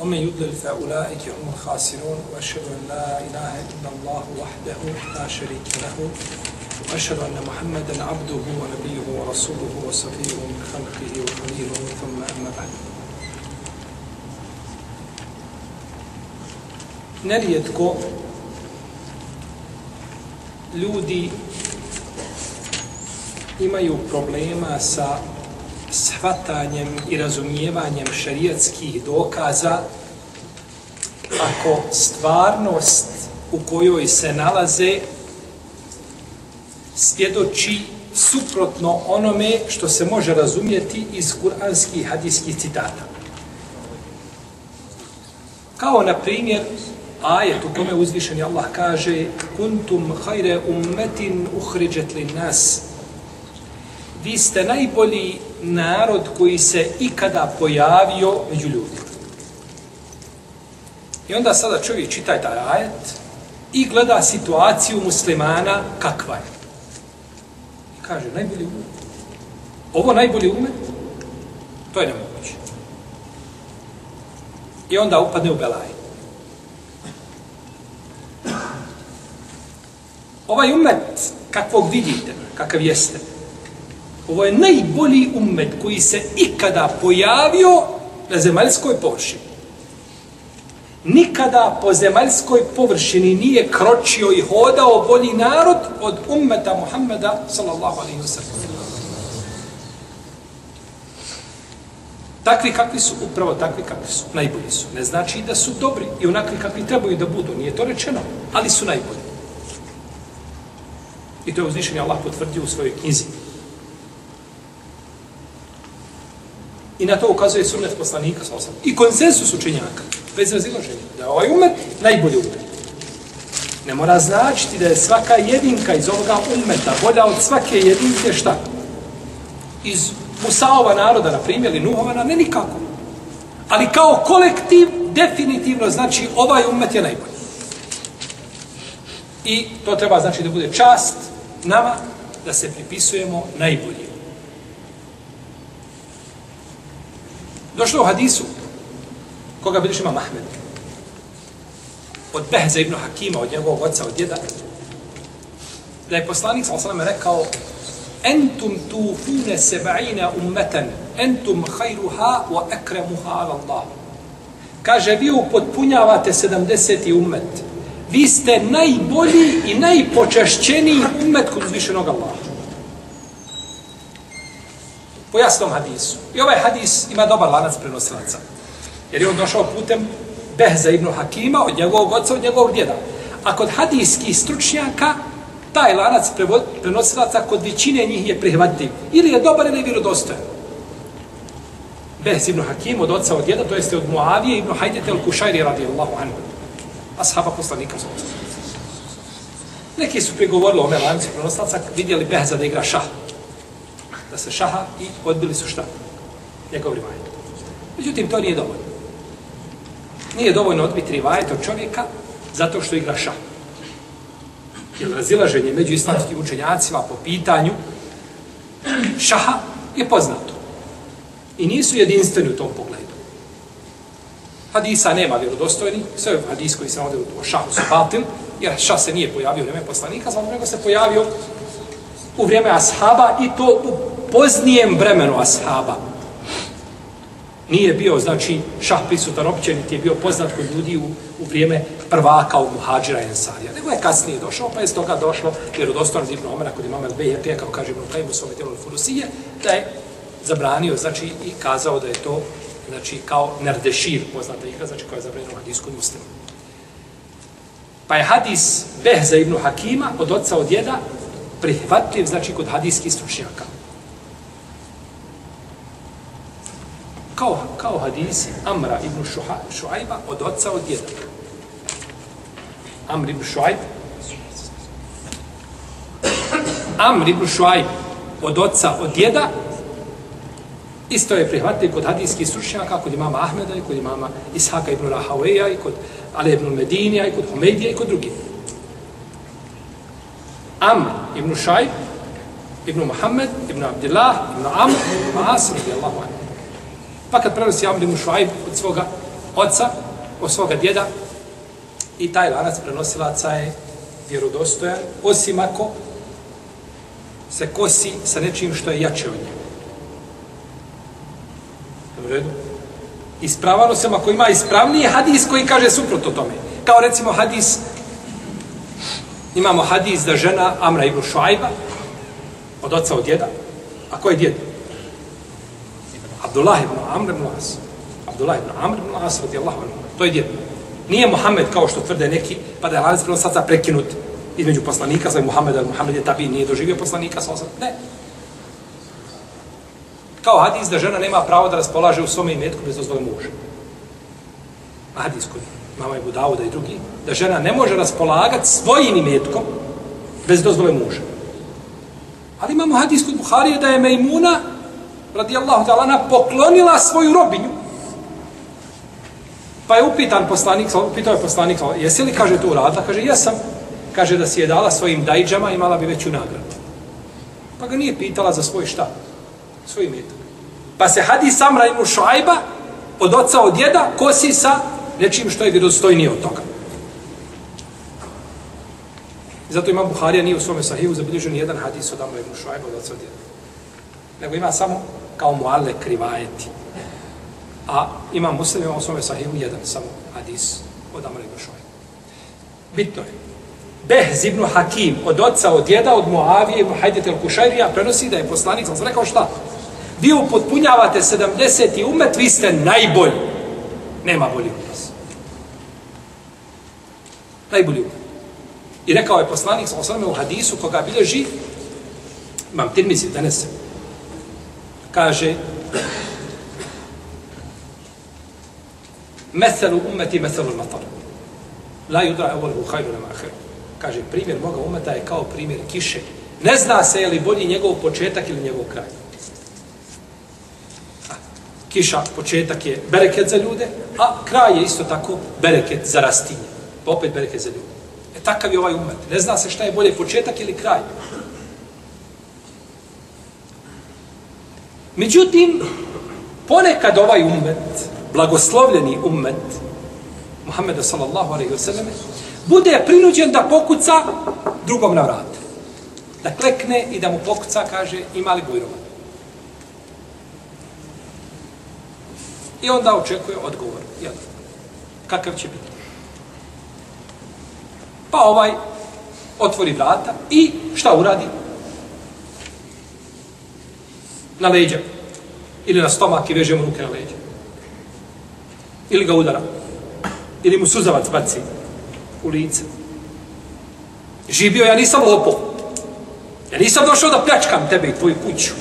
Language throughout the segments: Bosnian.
ومن يضلل فأولئك هم الخاسرون وأشهد أن لا إله إلا الله وحده لا شريك له وأشهد أن محمدا عبده ونبيه ورسوله وصفيه من خلقه وخليله ثم أما بعد. nerijetko ljudi imaju problema sa shvatanjem i razumijevanjem šarijatskih dokaza ako stvarnost u kojoj se nalaze svjedoči suprotno onome što se može razumjeti iz kuranskih i hadijskih citata. Kao na primjer ajet u kome uzvišeni Allah kaže kuntum hajre ummetin uhriđet li nas vi ste najbolji narod koji se ikada pojavio među ljudima. I onda sada čovjek čita taj ajet i gleda situaciju muslimana kakva je. I kaže, najbolji umet. Ovo najbolji umet? To je nemoguće. I onda upadne u belaj. Ovaj umet, kakvog vidite, kakav jeste, ovo je najbolji ummet koji se ikada pojavio na zemaljskoj površini. Nikada po zemaljskoj površini nije kročio i hodao bolji narod od ummeta Muhammeda sallallahu alaihi wa sallam. Takvi kakvi su, upravo takvi kakvi su, najbolji su. Ne znači da su dobri i onakvi kakvi trebaju da budu, nije to rečeno, ali su najbolji. I to je uzvišenje Allah potvrdio u svojoj knjizi. I na to ukazuje sunnet poslanika, sa osam. I konsensus učenjaka, bez razilaženja, da je ovaj umet najbolji umet. Ne mora značiti da je svaka jedinka iz ovoga umeta bolja od svake jedinke šta? Iz Musaova naroda, na primjer, ili Nuhova, ne nikako. Ali kao kolektiv, definitivno znači ovaj umet je najbolji. I to treba znači da bude čast nama da se pripisujemo najbolji. Došlo u hadisu, koga biliš ima Mahmed, od Behza ibn Hakima, od njegovog oca, od djeda, da je poslanik, sa sallam, rekao, entum tufune seba'ina ummeten, entum hajruha wa ekremuha ala Allah. Kaže, vi upotpunjavate 70. ummet. Vi ste najbolji i najpočešćeniji ummet kod uzvišenog Allaha po jasnom hadisu. I ovaj hadis ima dobar lanac prenosilaca. Jer je on došao putem Behza ibn Hakima od njegovog oca, od njegovog djeda. A kod hadijskih stručnjaka taj lanac prenosilaca kod većine njih je prihvatljiv. Ili je dobar ili je vjerodostojan. Behz ibn Hakim od oca od djeda, to jeste od Muavije ibn Hajdete al-Kušajri radijallahu anhu. Ashaba poslanika za Neki su prigovorili o ome lanci prenosilaca, vidjeli Behza da igra šah da se šaha i odbili su šta? Njegov rivajet. Međutim, to nije dovoljno. Nije dovoljno odbiti rivajet od čovjeka zato što igra šah. Jer razilaženje među islamskim učenjacima po pitanju šaha je poznato. I nisu jedinstveni u tom pogledu. Hadisa nema vjerodostojni, sve je hadis koji se navode u šahu su batil, jer šah se nije pojavio u vrijeme poslanika, zato nego se pojavio u vrijeme ashaba i to u poznijem vremenu ashaba. Nije bio, znači, šah prisutan opće, niti je bio poznat kod ljudi u, u vrijeme prvaka u Muhađira i Ensarija. Nego je kasnije došao, pa je stoga došlo, jer od osnovnog Ibn Omera, kod imama Bejepija, kao kaže Ibn Kajim u svome tijelu Furusije, da je zabranio, znači, i kazao da je to, znači, kao Nerdešir, poznata igra, znači, koja je zabranio u hadijsku muslimu. Pa je hadis Behza ibn Hakima od oca od djeda prihvatljiv, znači, kod hadijskih stručnjaka. Kao, kao hadisi Amra ibn Šuajba od oca od djeda. Amr ibn Šuajb. Amr ibn Šuajb od oca, od djeda, isto je prihvatljiv kod hadijskih stručnjaka, kod imama Ahmeda i kod imama Ishaka ibn Rahaveja i kod Ali ibn Medinija i kod Humeidija i kod drugih. Amr ibn Šajb, ibn Muhammed, ibn Abdillah, ibn Amr, ibn Asr, radijallahu anhu. Pa kad prenosi Amr ibn od svoga oca, od svoga djeda, i taj lanac prenosilaca je vjerodostojan, osim ako se kosi sa nečim što je jače od njega. U redu? Ispravano se, ako ima ispravniji hadis koji kaže suprotno tome. Kao recimo hadis, imamo hadis da žena Amra ibn Šuajba, od oca od djeda, a ko je djed? Abdullah ibn Amr ibn As. Abdullah ibn Amr ibn As, radijallahu anhu. To je djed. Nije Muhammed kao što tvrde neki, pa da je lanac prenosaca prekinut između poslanika, sa Muhammed, ali Muhammed je tabi, nije doživio poslanika, sa osam. Ne. Kao hadis da žena nema pravo da raspolaže u svome imetku bez dozvole muža. A hadis kod mama je Budavuda i drugi, da žena ne može raspolagati svojim imetkom bez dozvole muža. Ali imamo hadis kod Buharije da je Mejmuna, radijallahu ta'ala, poklonila svoju robinju. Pa je upitan poslanik, upitao je poslanik, jesi li, kaže, to uradila? Kaže, jesam. Kaže da si je dala svojim dajđama, imala bi veću nagradu. Pa ga nije pitala za svoj šta? Svoj imetak. Pa se hadis Samra ibn Šuajba od oca od djeda kosi sa nečim što je vjerozstojnije od toga. Zato ima Buharija nije u svome sahivu zabilježen jedan hadis od Amra ibn Šuajba od oca od djeda. Nego ima samo kao muale krivajeti. A ima muslim ima u svome jedan samo hadis od Amr ibn Šuajba. Bitno je. Behz ibn Hakim od oca od djeda od Muavije ibn Hajdet el-Kušajrija prenosi da je poslanik, sam rekao šta? Vi upotpunjavate 70. umet, vi ste najbolji. Nema bolji od vas. Najbolji umet. I rekao je poslanik, sam osvrame u hadisu, koga bilježi, imam tirmizi danes, kaže, Meselu umeti meselu matar. La yudra evol hajru nema ahiru. Kaže, primjer moga umeta je kao primjer kiše. Ne zna se je li bolji njegov početak ili njegov kraj kiša, početak je bereket za ljude, a kraj je isto tako bereket za rastinje. Pa opet bereket za ljude. E takav je ovaj umet. Ne zna se šta je bolje, početak ili kraj. Međutim, ponekad ovaj ummet, blagoslovljeni ummet, Muhammeda sallallahu alaihi wa sallam, bude prinuđen da pokuca drugom na vrat. Da klekne i da mu pokuca, kaže, ima li bujrova. I onda očekuje odgovor. Jel? Kakav će biti? Pa ovaj otvori vrata i šta uradi? Na leđa. Ili na stomak i vežemo ruke na leđa. Ili ga udara. Ili mu suzavac baci u lice. Živio, ja nisam lopo. Ja nisam došao da pljačkam tebe i tvoju kuću.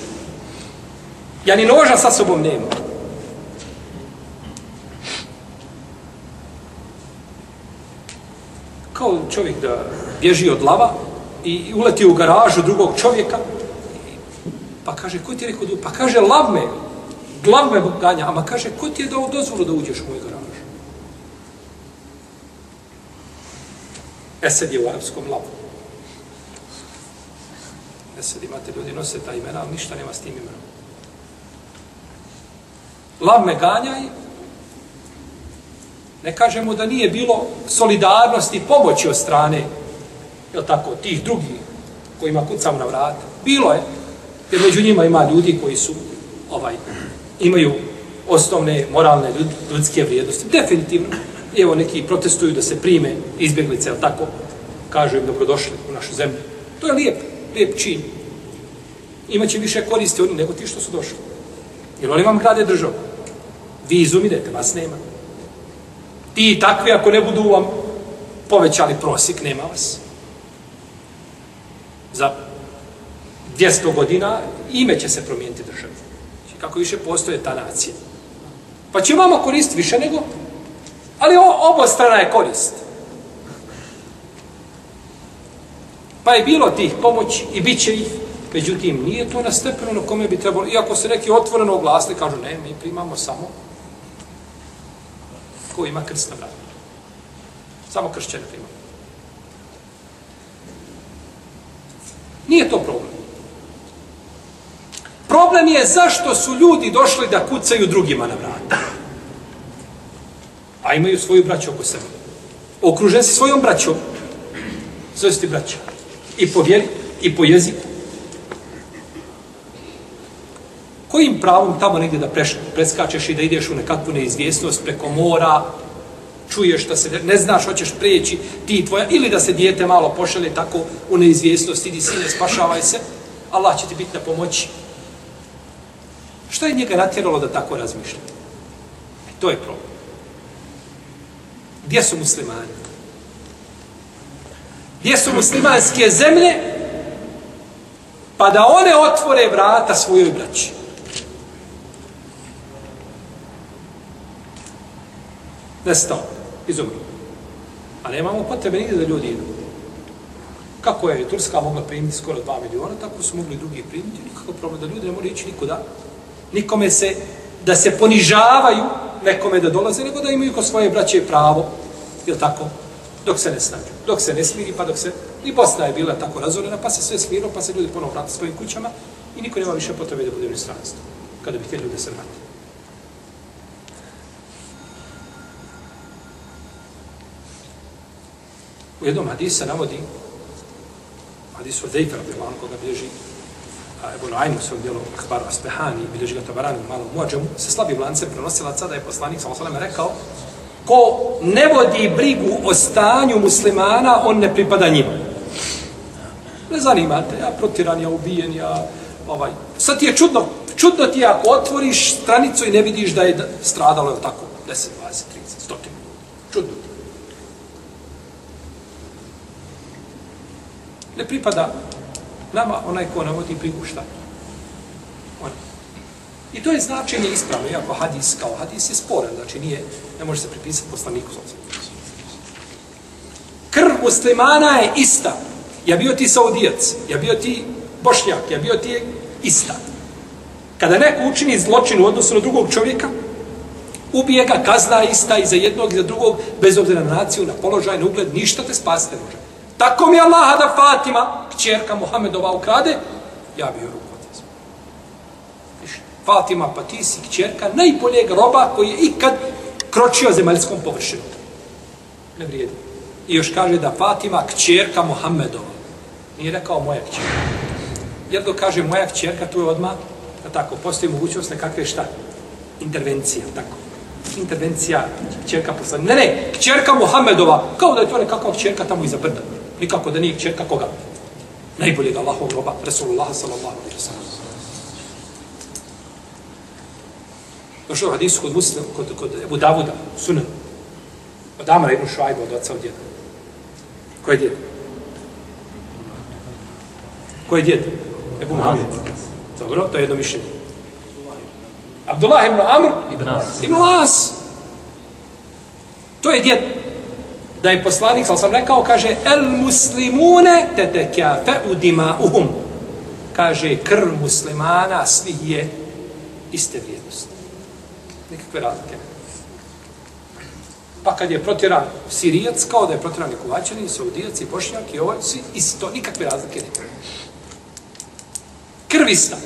Ja ni noža sa sobom nemam. kao čovjek da bježi od lava i uleti u garažu drugog čovjeka, pa kaže, ko ti je rekao, pa kaže, lav me, glav me ganja, ama kaže, ko ti je dao dozvolu da uđeš u moj garaž? Esed je u arapskom lavu. Esed imate ljudi, nose ta imena, ali ništa nema s tim imenom. Lav me ganja i Ne kažemo da nije bilo solidarnosti pomoći od strane, je tako, tih drugih kojima kucam na vrat. Bilo je, jer među njima ima ljudi koji su, ovaj, imaju osnovne moralne ljudske vrijednosti. Definitivno. Evo neki protestuju da se prime izbjeglice, ali tako, kažu im dobrodošli u našu zemlju. To je lijep, lijep čin. Imaće više koristi oni nego ti što su došli. Jer oni vam grade državu. Vi izumidete, vas nema. Ti i takvi, ako ne budu vam povećali prosjek, nema vas. Za 200 godina ime će se promijeniti državi. Znači, kako više postoje ta nacija. Pa će imamo korist više nego... Ali o, obo strana je korist. Pa je bilo tih pomoći i bit će ih. Međutim, nije to na stepenu na kome bi trebalo, iako se neki otvoreno oglasili, kažu ne, mi primamo samo ko ima krst na vratu. Samo kršćane primamo. Nije to problem. Problem je zašto su ljudi došli da kucaju drugima na vrata. A imaju svoju braću oko sebe. Okružen si svojom braćom. Zove ti braća. I po vjeri, i po jeziku. Kojim pravom tamo negdje da preš, preskačeš i da ideš u nekakvu neizvjesnost preko mora, čuješ da se ne znaš, hoćeš preći ti tvoja, ili da se dijete malo pošalje tako u neizvjesnost, idi sine, spašavaj se, Allah će ti biti na pomoći. Što je njega natjeralo da tako razmišlja? E, to je problem. Gdje su muslimani? Gdje su muslimanske zemlje? Pa da one otvore vrata svojoj braći. Nestao. Izumro. A nemamo potrebe nigde da ljudi idu. Kako je Turska mogla primiti skoro 2 miliona, tako su mogli drugi primiti. Nikakav problem da ljudi ne moraju ići nikuda. Nikome se, da se ponižavaju nekome da dolaze, nego da imaju ko svoje braće pravo. Je tako? Dok se ne snađu. Dok se ne smiri, pa dok se... I Bosna je bila tako razorena, pa se sve smirilo, pa se ljudi ponovo vrati svojim kućama i niko nema više potrebe da bude u stranstvu. Kada bi te ljude se vrati. U jednom hadisu se navodi, hadisu od Dejfera, koga bilježi Ebu Naim u svom dijelu Akbar Aspehani, bilježi ga Tabarani u malom mođemu, se slabi lancem prenosilaca da je poslanik sa osaleme rekao, ko ne vodi brigu o stanju muslimana, on ne pripada njima. Ne zanimate, ja protiran, ja ubijen, ja ovaj. Sad ti je čudno, čudno ti je ako otvoriš stranicu i ne vidiš da je stradalo, je tako, 10, 20, 30, 100. Čudno ti. Ne pripada nama onaj ko navodi brigu. On. I to je značenje ispravno, iako hadis kao hadis je sporan, znači nije, ne može se pripisati poslaniku. Krv muslimana je ista. Ja bio ti saudijac, ja bio ti bošnjak, ja bio ti ista. Kada neko učini zločin u odnosu na drugog čovjeka, ubije ga, kazna ista i za jednog i za drugog, bez obzira na naciju, na položaj, na ugled, ništa te spasite može. Tako mi je Allah da Fatima, kćerka Muhammedova ukrade, ja bi joj ruku odvezao. Fatima, pa ti si kćerka najboljeg roba koji je ikad kročio zemaljskom površinu. Ne vrijedi. I još kaže da Fatima kćerka Muhammedova. Nije rekao moja kćerka. Jer dok kaže moja kćerka, tu je odmah, da tako, postoji mogućnost nekakve šta? Intervencija, tako. Intervencija kćerka poslanika. Ne, ne, kćerka Muhammedova, kao da je to nekakva kćerka tamo iza brda. Nikako da nije kćerka koga? Najboljeg Allahov roba, Resulullah sallallahu alaihi wa sallam. Došao hadis kod muslim, kod, kod Ebu Davuda, sunan. Od Amara ibn Šuajba, od oca od djeda. Ko je djed? Ko je djed? Ebu Muhammed. Dobro, to je jedno mišljenje. Abdullah ibn Amr ibn As. Ibn As. To je djed da je poslanik, sam rekao, kaže, el muslimune te te kjafe udima uhum. Kaže, krv muslimana svih je iste vrijednosti. Nikakve razlike. Pa kad je protiran Sirijac, kao da je protiran i i Saudijac, i Bošnjak, i ovaj, svi isto, nikakve razlike ne. Krvista.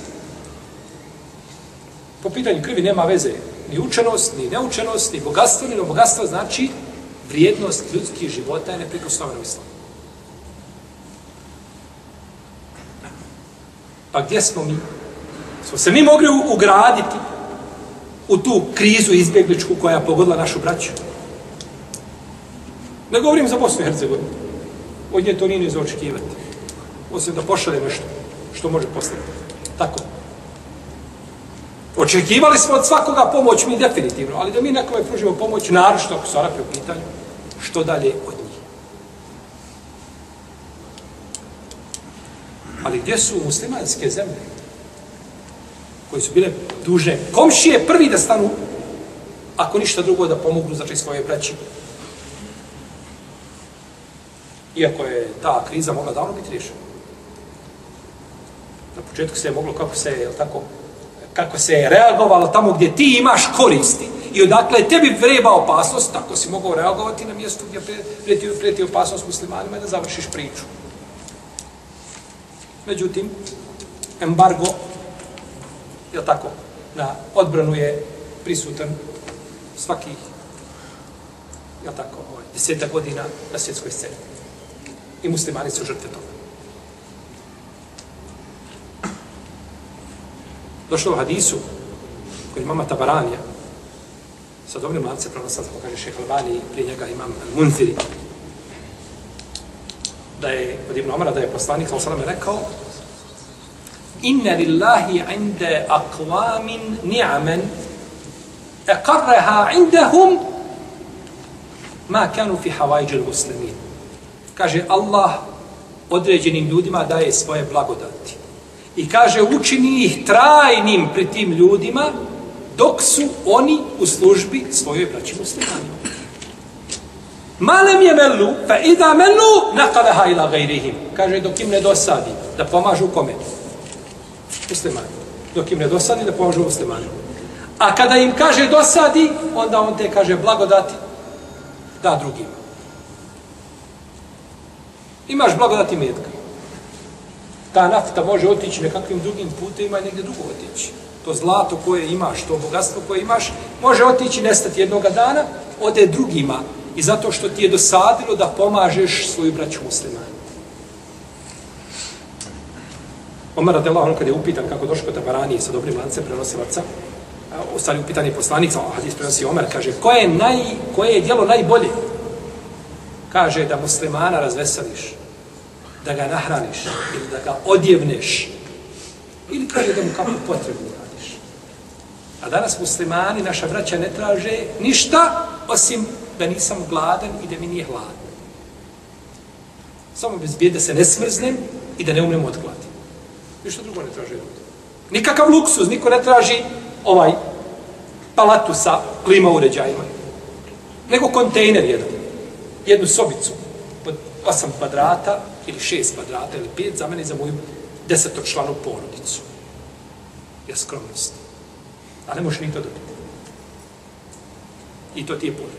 Po pitanju krvi nema veze ni učenost, ni neučenost, ni bogatstvo, ni bogatstvo znači vrijednost ljudskih života je neprikosnovena u islamu. Pa gdje smo mi? Smo se mi mogli ugraditi u tu krizu izbjegličku koja je pogodila našu braću? Ne govorim za Bosnu i Hercegovinu. Od nje to nije ne zaočekivati. Osim da pošalje nešto što može poslati. Tako. Očekivali smo od svakoga pomoć mi definitivno, ali da mi nekome pružimo pomoć, naročito ako su Arapi u pitanju, što dalje od njih. Ali gdje su muslimanske zemlje koje su bile duže? Komšije prvi da stanu, ako ništa drugo da pomognu, znači svoje braći. Iako je ta kriza mogla davno biti riješena. Na početku se je moglo kako se, je tako, kako se je reagovalo tamo gdje ti imaš koristi i odakle tebi vreba opasnost, tako si mogao reagovati na mjestu gdje preti, preti opasnost muslimanima i da završiš priču. Međutim, embargo, je tako, na odbranu je prisutan svakih, je tako, ovaj, deseta godina na svjetskoj sceni. I muslimani su žrtve toga. Došlo u hadisu, koji mama Tabaranija, sa dobrim lance prenosa, kako kaže šeha Albani, prije njega imam Munziri, da je od Ibn Omara, da je poslanik, sallallahu sallam, rekao, inna lillahi inde akvamin ni'amen eqarreha indahum ma kanu fi havajđel muslimin. Kaže, Allah određenim ljudima daje svoje blagodati. I kaže, učini ih trajnim pri tim ljudima, dok su oni u službi svojoj braći muslimanima. Malem je melu, fa ida melu, nakaleha ila gajrihim. Kaže, dok im ne dosadi, da pomažu kome? Muslimani. Dok im ne dosadi, da pomažu muslimanima. A kada im kaže dosadi, onda on te kaže blagodati, da drugima. Imaš blagodati metka. Ta nafta može otići nekakvim drugim putima i negdje drugo otići. To zlato koje imaš, to bogatstvo koje imaš, može otići nestati jednog dana, ode drugima. I zato što ti je dosadilo da pomažeš svoju braću muslimanu. Omar Adela, on kad je upitan kako došlo kod Tabarani sa dobrim lancem prenosilaca, u stvari upitan je poslanik, a hadis prenosi Omer, kaže, koje je, naj, koje je djelo najbolje? Kaže da muslimana razveseliš, da ga nahraniš, ili da ga odjevneš, ili kaže da mu kapu potrebu. A danas muslimani, naša braća, ne traže ništa, osim da nisam gladan i da mi nije hladno. Samo bez da se ne smrznem i da ne umrem od gladi. Ništa drugo ne traže ljudi. Nikakav luksuz, niko ne traži ovaj palatu sa klima uređajima. Nego kontejner jedan. Jednu sobicu od 8 kvadrata ili 6 kvadrata ili 5 za mene i za moju desetočlanu porodicu. Je skromnost. A ne možeš ni to dobiti. I to ti je puno.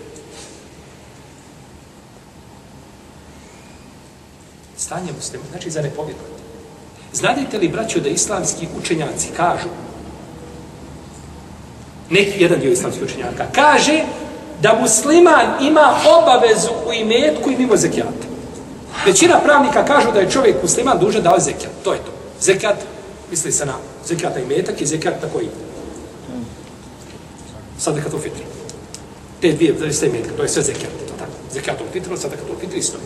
Stanje muslima, znači za nepovjerovati. Znadite li, braćo, da islamski učenjaci kažu, neki jedan dio islamskih učenjaka, kaže da musliman ima obavezu u imetku i mimo zekijata. Većina pravnika kažu da je čovjek musliman dužan dao zekijat. To je to. Zekijat, misli se na zekijata i metak i zekijat tako ide sadaka fitr. fitri. Te dvije, da ste metka, to je sve zekijat. To tako. Zekijat fitr, fitri, sadaka to fitri isto.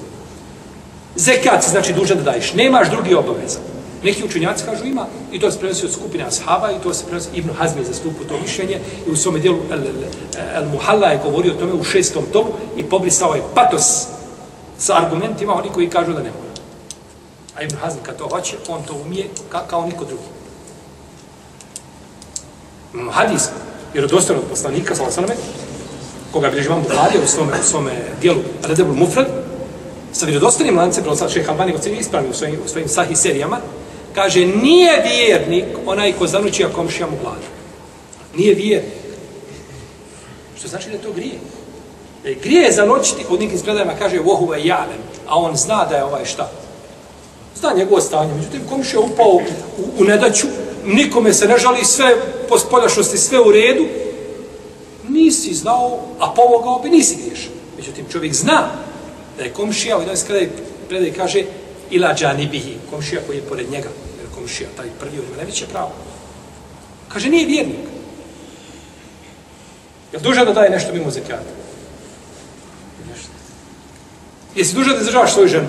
Zekijat znači dužan da daješ. Nemaš drugi obaveza. Neki učenjaci kažu ima, i to se prenosi od skupine ashaba, i to se prenosi Ibn Hazmi je zastupio to mišljenje, i u svome dijelu El, El, El Muhalla je govorio o tome u šestom tomu i pobrisao je patos sa argumentima oni koji kažu da ne mora. A Ibn Hazmi kad to hoće, on to umije ka, kao niko drugi. Hadis, jer od poslanika, sa sveme, koga bi vam Buharija u svome, u svome dijelu Redebul Mufrad, sa vjerodostanim lancem, prvo sad šeha Albani go cijeli ispravni u svojim, u svojim sahih serijama, kaže, nije vjernik onaj ko zanuči a komšija mu glada. Nije vjernik. Što znači da je to grije? Da je grije zanočiti, od nekim skladajima kaže, vohu je a on zna da je ovaj šta? Zna njegovo stanje. Međutim, komšija upao u, u nedaću, nikome se ne žali, sve po spoljašnosti, sve u redu, nisi znao, a pomogao bi, nisi griješan. Međutim, čovjek zna da je komšija, jednoj skladaj predaj kaže, ila džanibihi, komšija koji je pored njega, jer komšija, taj prvi, on ima najveće pravo. Kaže, nije vjernik. Je dužan da daje nešto mimo zekijata? Nešto. Jesi dužan da izdržavaš svoju ženu?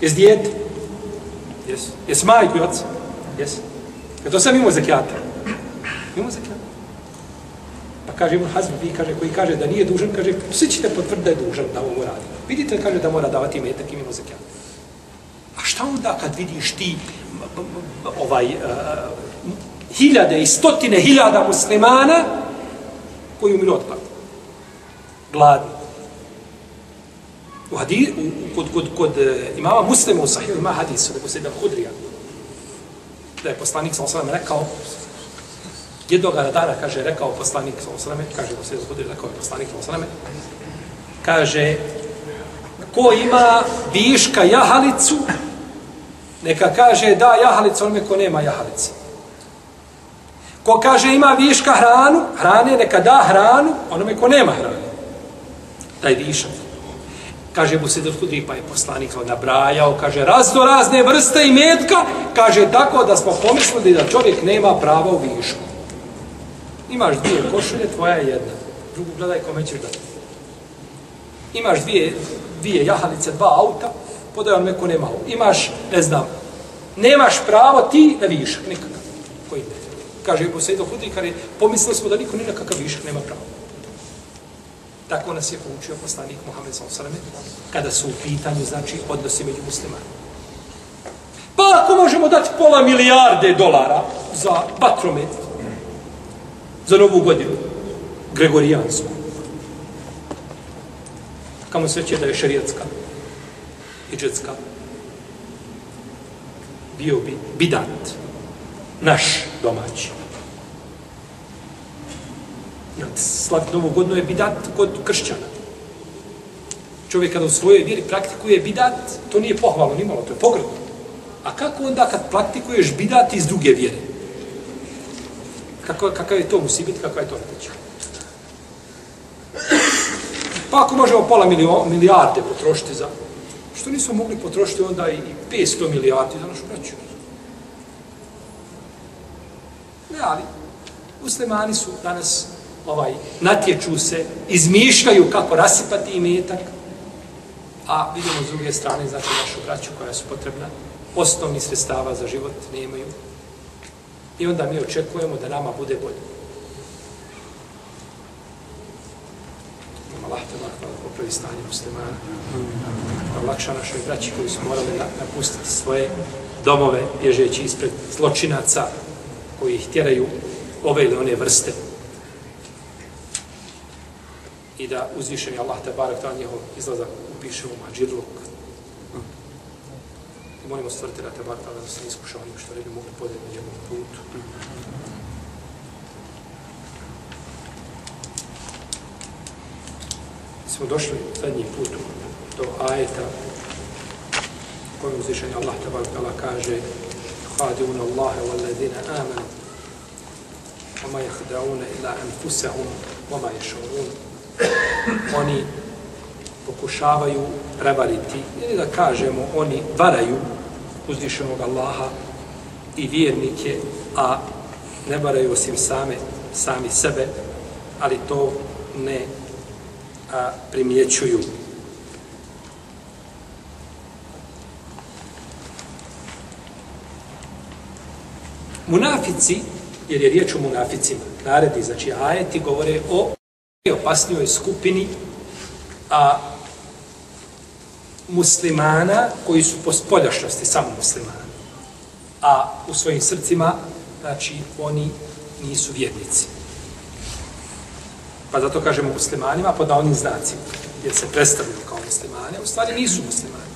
Jesi dijete? Jesi. Jesi majku i oca? Jesi. Je to sve mimo zekijata? Mimo zekijata. Pa kaže Ibn Hazm, vi kaže, koji kaže da nije dužan, kaže, svi ćete potvrditi da je dužan da ovo radi. Vidite, kaže da mora davati metak i mimo zekijata. A šta onda kad vidiš ti ovaj uh, hiljade i stotine hiljada muslimana koji umiru od gladi? Gladni. U hadis, u, kod, kod, kod e, imama muslima u sahiju ima hadis, da se da hudrija, da je poslanik sa osvrame rekao, jednog dana, kaže, rekao poslanik sa osvrame, kaže, da se je hudrija, rekao je poslanik sa osvrame, kaže, ko ima viška jahalicu, neka kaže da jahalicu onome ko nema jahalice. Ko kaže ima viška hranu, hrane, neka da hranu onome ko nema hrane. Taj višak. Kaže mu se da kudri, pa je poslanik nabrajao, kaže razno razne vrste i metka, kaže tako da smo pomislili da čovjek nema prava u višku. Imaš dvije košulje, tvoja je jedna. Drugu gledaj kome ćeš dati. Imaš dvije, dvije jahalice, dva auta, podaj on neko nema. Imaš, ne znam, nemaš pravo ti na višak, nikakav. Koji ne? Kaže Ebu Sejdo Hudri, kaže, pomislili smo da niko ni na kakav višak nema pravo. Tako nas je poučio poslanik Muhammed s.a.v. kada su u pitanju, znači, odnosi među muslimanima. Pa ako možemo dati pola milijarde dolara za patromet, za novu godinu, Gregorijansku, kamo se da je šarijatska i džetska, bio bi bidat, naš domaći. Slaviti novu godinu je bidat kod kršćana. Čovjek kada u svojoj vjeri praktikuje bidat, to nije pohvalno, nimalo, to je pogredno. A kako onda kad praktikuješ bidat iz druge vjere? Kako, kakav je to musibit, kakva je to neteća? Pa ako možemo pola milion, milijarde potrošiti za... Što nismo mogli potrošiti onda i 500 milijardi za našu braću? Ne, ali muslimani su danas ovaj natječu se, izmišljaju kako rasipati imetak, a vidimo s druge strane, znači našu braću koja su potrebna, osnovni sredstava za život nemaju. I onda mi očekujemo da nama bude bolje. Allah te hvala popravi stanje muslimana. Da lakša našoj braći koji su morali napustiti svoje domove, bježeći ispred zločinaca koji ih tjeraju ove ili one vrste I da uzvišeni Allah te barek ta njihov izlazak upiše u mađirluk. I molimo stvrti da te barek da se iskušao onim što ne bi mogli podjeti na njegovom putu. smo došli zadnji put do ajeta kojem uzvišenje Allah tabarak tala kaže Hadiuna Allahe wal ladina amanu وما يخدعون إلا أنفسهم وما يشعرون oni pokušavaju prevariti ili da kažemo oni varaju uzvišenog Allaha i vjernike a ne varaju osim same sami sebe ali to ne a, primjećuju. Munafici, jer je riječ o munaficima, naredi, znači ajeti govore o opasnijoj skupini a muslimana koji su po spoljašnosti samo muslimani. A u svojim srcima, znači, oni nisu vjernici. Pa zato kažemo muslimanima pod onim znacima, jer se predstavljaju kao muslimani, a u stvari nisu muslimani.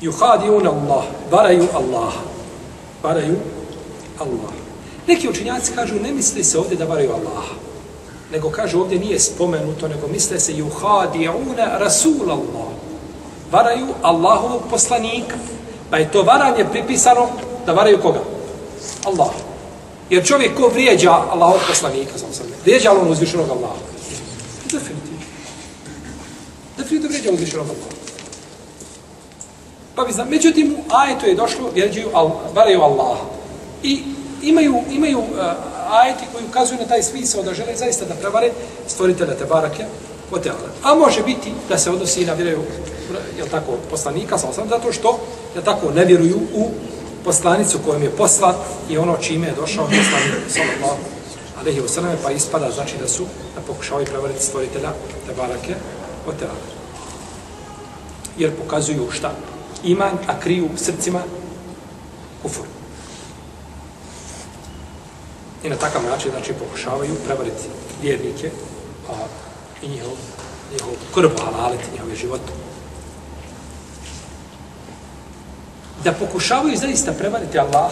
Juhadiuna Allah, varaju Allah, varaju Allah. Neki učinjaci kažu, ne misli se ovdje da varaju Allaha. nego kažu ovdje nije spomenuto, nego misle se juhadiuna Rasul Allah, varaju Allahovog poslanika, pa je to varanje pripisano da varaju koga? Allah. Jer čovjek ko vrijeđa Allahov poslanika, sam sam vrijeđa on uzvišenog Allaha. Definitivno. Definitivno vrijeđa uzvišenog Allaha. Pa bi znam, međutim, u ajetu je došlo, vrijeđaju, varaju Allaha. I imaju, imaju uh, ajeti koji ukazuju na taj smisao da žele zaista da prevare stvoritelja te barake, A može biti da se odnosi i na vjeruju, je tako, poslanika, sa sam, zato što, je tako, ne vjeruju u poslanicu kojom je poslat i ono čime je došao poslanik sallallahu alejhi ve selleme pa ispada znači da su da pokušavaju prevariti stvoritelja te barake o jer pokazuju šta? Iman a kriju srcima kufur i na takav način znači pokušavaju prevariti vjernike a i njihov krvu halaliti njihove živote. Da pokušavaju zaista prevariti Allah,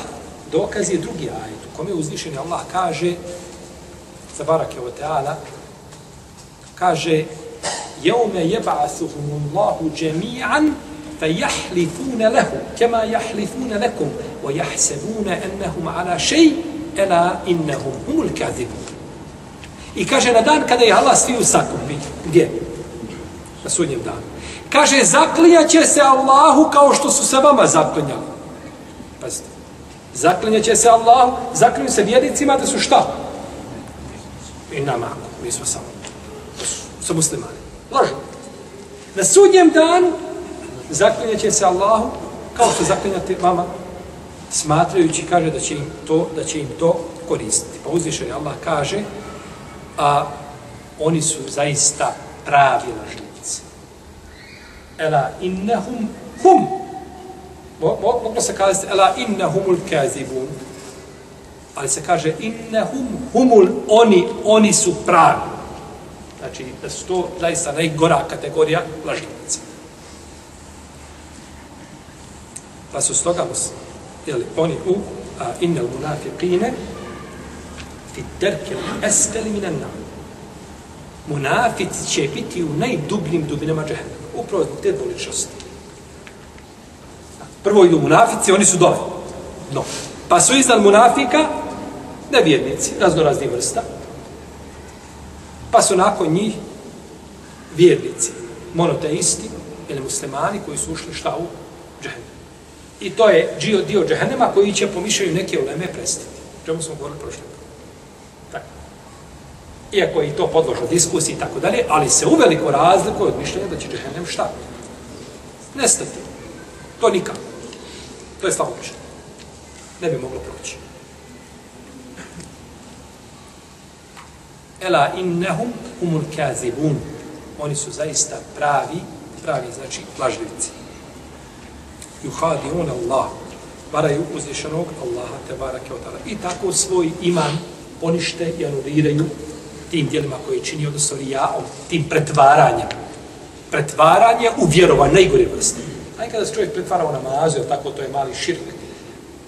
dokaz je drugi ajet, u kome uzvišeni Allah kaže, za barake o teala, kaže, jeume jeba'asuhumullahu džemi'an, fa jahlifune lehu, kema jahlifune lekum, wa jahsebune ennehum ala ela innehum humul kazibu. I kaže na dan kada je Allah sviju sakupi. Gdje? Na sudnjem danu. Kaže, zaklinjaće se Allahu kao što su se vama zaklinjali. Pazite. Zaklinjaće se Allahu, zaklinju se vjernicima da su šta? I nama, mi smo samo. Sa muslimani. Lažu. Na sudnjem danu zaklinjaće se Allahu kao što zaklinjate vama smatrajući kaže da će im to da će im to koristiti. Pa uzvišeni Allah kaže a oni su zaista pravi lažnici. Ela innahum hum moglo se kazati ela innahumul kazibun ali se kaže innahum humul oni oni su pravi znači da su to zaista najgora kategorija lažnici pa su stoga jeli, oni u a, innel munafiqine fi terke eskeli minan nam. Munafici će biti u najdubljim dubinama džehennema. Upravo zbog te dvoličnosti. Prvo idu munafici, oni su dole. No. Pa su iznad munafika nevjernici, raznorazni vrsta. Pa su nakon njih vjernici, monoteisti ili muslimani koji su ušli šta u džehennem. I to je dio, dio džehennema koji će pomišljaju neke uleme prestiti. Čemu smo govorili prošle Tako. Iako je i to podložno diskusiji i tako dalje, ali se uveliko razlikuje od mišljenja da će džehennem šta? Nestati. To nikako. To je slabo mišljenje. Ne bi moglo proći. Ela innehum humul kazibun. Oni su zaista pravi, pravi, znači, lažljivci yuhadiun Allah varaju uzvišenog Allaha te barake od I tako svoj iman ponište i anuliraju tim dijelima koje čini odnosno ja, tim pretvaranjem. Pretvaranje u vjerova najgore vrste. Aj kada se čovjek pretvara u namazu, tako to je mali širk.